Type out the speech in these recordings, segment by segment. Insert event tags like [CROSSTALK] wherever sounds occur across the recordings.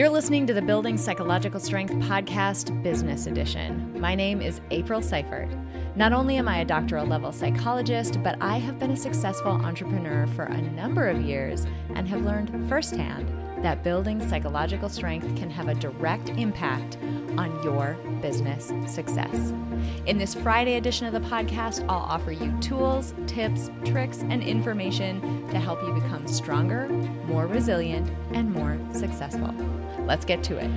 You're listening to the Building Psychological Strength Podcast Business Edition. My name is April Seifert. Not only am I a doctoral level psychologist, but I have been a successful entrepreneur for a number of years and have learned firsthand that building psychological strength can have a direct impact on your business success. In this Friday edition of the podcast, I'll offer you tools, tips, tricks, and information to help you become stronger, more resilient, and more successful. Let's get to it.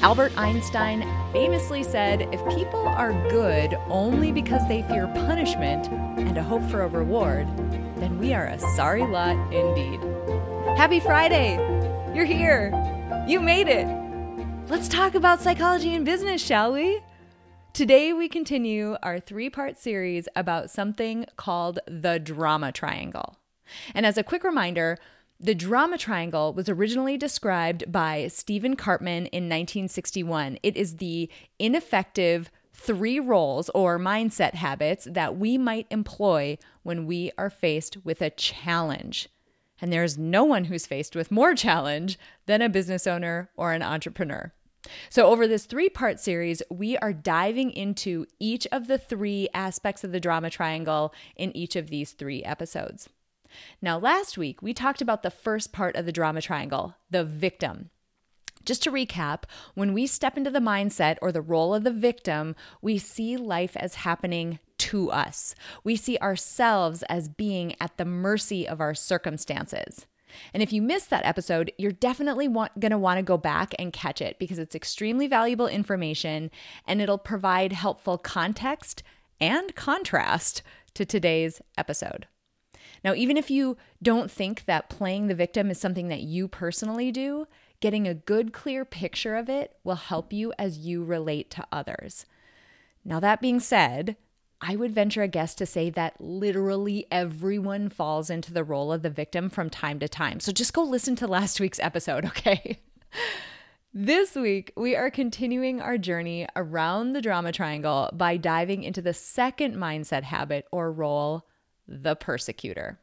Albert Einstein famously said if people are good only because they fear punishment and a hope for a reward, then we are a sorry lot indeed. Happy Friday! You're here! You made it! Let's talk about psychology and business, shall we? Today, we continue our three part series about something called the drama triangle. And as a quick reminder, the drama triangle was originally described by Stephen Karpman in 1961. It is the ineffective three roles or mindset habits that we might employ when we are faced with a challenge. And there's no one who's faced with more challenge than a business owner or an entrepreneur. So, over this three part series, we are diving into each of the three aspects of the drama triangle in each of these three episodes. Now, last week, we talked about the first part of the drama triangle, the victim. Just to recap, when we step into the mindset or the role of the victim, we see life as happening to us. We see ourselves as being at the mercy of our circumstances. And if you missed that episode, you're definitely going to want to go back and catch it because it's extremely valuable information and it'll provide helpful context and contrast to today's episode. Now, even if you don't think that playing the victim is something that you personally do, getting a good, clear picture of it will help you as you relate to others. Now, that being said, I would venture a guess to say that literally everyone falls into the role of the victim from time to time. So just go listen to last week's episode, [LAUGHS] okay? This week, we are continuing our journey around the drama triangle by diving into the second mindset habit or role, the persecutor.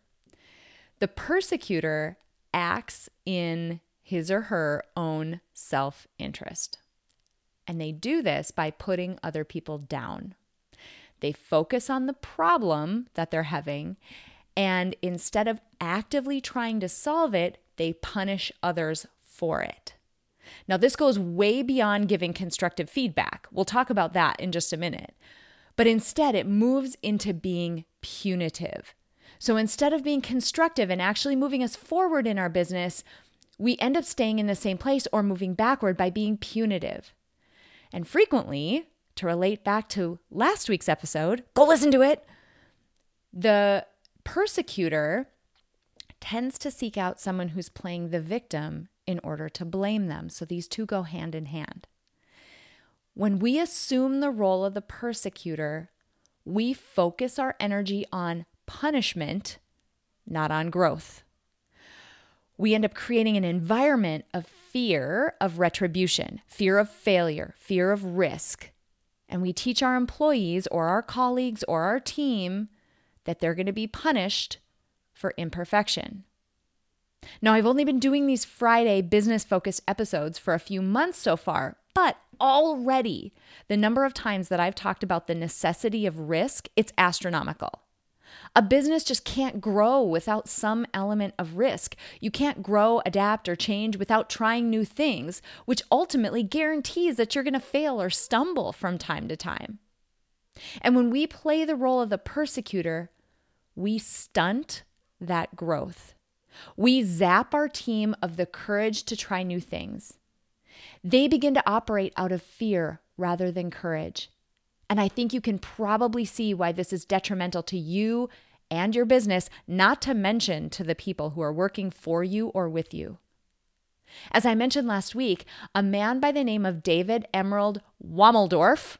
The persecutor acts in his or her own self interest. And they do this by putting other people down. They focus on the problem that they're having, and instead of actively trying to solve it, they punish others for it. Now, this goes way beyond giving constructive feedback. We'll talk about that in just a minute. But instead, it moves into being punitive. So instead of being constructive and actually moving us forward in our business, we end up staying in the same place or moving backward by being punitive. And frequently, to relate back to last week's episode, go listen to it. The persecutor tends to seek out someone who's playing the victim in order to blame them. So these two go hand in hand. When we assume the role of the persecutor, we focus our energy on punishment, not on growth. We end up creating an environment of fear of retribution, fear of failure, fear of risk, and we teach our employees or our colleagues or our team that they're going to be punished for imperfection. Now, I've only been doing these Friday business focused episodes for a few months so far, but already the number of times that I've talked about the necessity of risk, it's astronomical. A business just can't grow without some element of risk. You can't grow, adapt, or change without trying new things, which ultimately guarantees that you're going to fail or stumble from time to time. And when we play the role of the persecutor, we stunt that growth. We zap our team of the courage to try new things. They begin to operate out of fear rather than courage. And I think you can probably see why this is detrimental to you and your business, not to mention to the people who are working for you or with you. As I mentioned last week, a man by the name of David Emerald Womeldorff,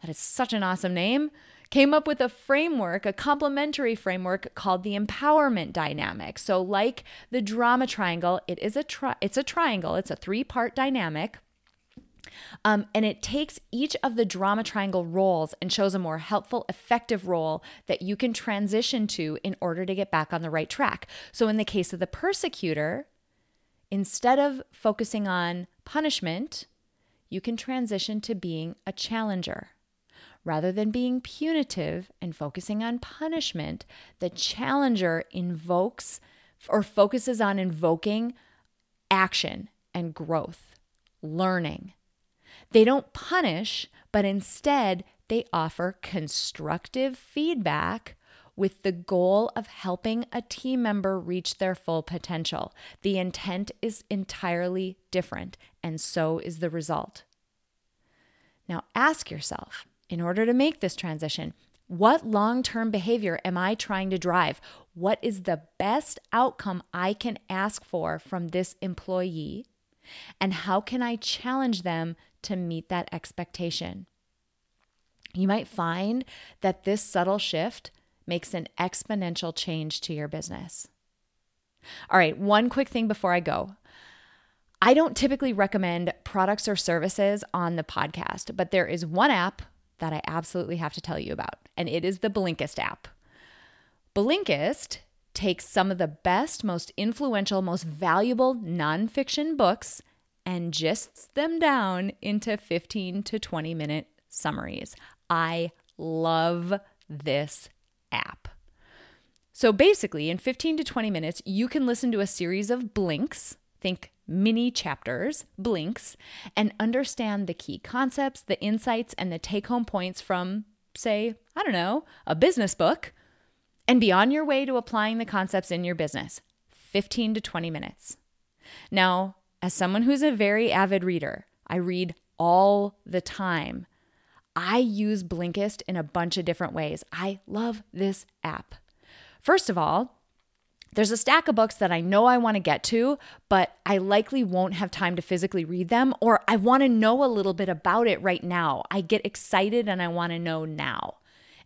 that is such an awesome name, came up with a framework, a complementary framework called the empowerment dynamic. So like the drama triangle, it is a tri- it's a triangle, it's a three-part dynamic. Um, and it takes each of the drama triangle roles and shows a more helpful, effective role that you can transition to in order to get back on the right track. So, in the case of the persecutor, Instead of focusing on punishment, you can transition to being a challenger. Rather than being punitive and focusing on punishment, the challenger invokes or focuses on invoking action and growth, learning. They don't punish, but instead they offer constructive feedback with the goal of helping a team member reach their full potential. The intent is entirely different, and so is the result. Now ask yourself, in order to make this transition, what long term behavior am I trying to drive? What is the best outcome I can ask for from this employee? And how can I challenge them to meet that expectation? You might find that this subtle shift makes an exponential change to your business. All right, one quick thing before I go. I don't typically recommend products or services on the podcast, but there is one app that I absolutely have to tell you about, and it is the Blinkist app. Blinkist takes some of the best, most influential, most valuable nonfiction books and gists them down into 15 to 20 minute summaries. I love this app. So basically, in 15 to 20 minutes, you can listen to a series of blinks, think mini chapters, blinks, and understand the key concepts, the insights, and the take home points from, say, I don't know, a business book, and be on your way to applying the concepts in your business. 15 to 20 minutes. Now, as someone who's a very avid reader, I read all the time. I use Blinkist in a bunch of different ways. I love this app. First of all, there's a stack of books that I know I want to get to, but I likely won't have time to physically read them, or I want to know a little bit about it right now. I get excited and I want to know now.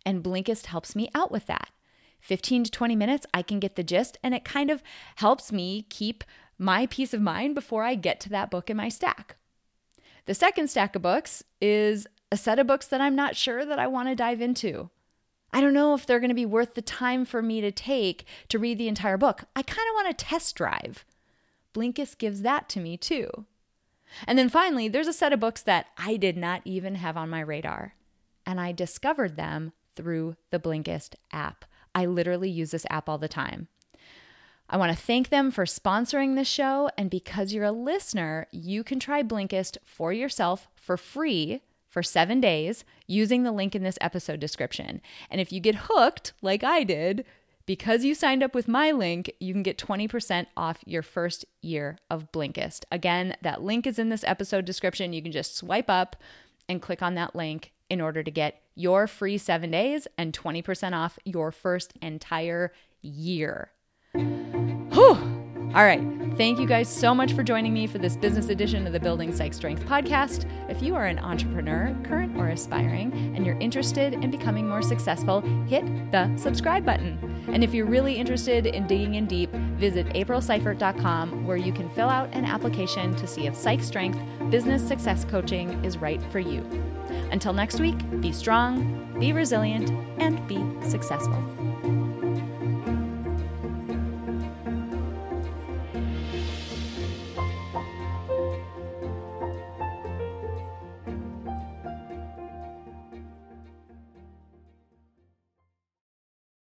And Blinkist helps me out with that. 15 to 20 minutes, I can get the gist, and it kind of helps me keep my peace of mind before I get to that book in my stack. The second stack of books is a set of books that I'm not sure that I want to dive into. I don't know if they're going to be worth the time for me to take to read the entire book. I kind of want to test drive. Blinkist gives that to me too. And then finally, there's a set of books that I did not even have on my radar, and I discovered them through the Blinkist app. I literally use this app all the time. I want to thank them for sponsoring this show, and because you're a listener, you can try Blinkist for yourself for free for seven days using the link in this episode description. And if you get hooked, like I did, because you signed up with my link, you can get 20% off your first year of Blinkist. Again, that link is in this episode description. You can just swipe up and click on that link in order to get your free seven days and 20% off your first entire year. Whew. All right. Thank you guys so much for joining me for this business edition of the Building Psych Strength podcast. If you are an entrepreneur, current or aspiring, and you're interested in becoming more successful, hit the subscribe button. And if you're really interested in digging in deep, visit aprilseifert.com where you can fill out an application to see if Psych Strength business success coaching is right for you. Until next week, be strong, be resilient, and be successful.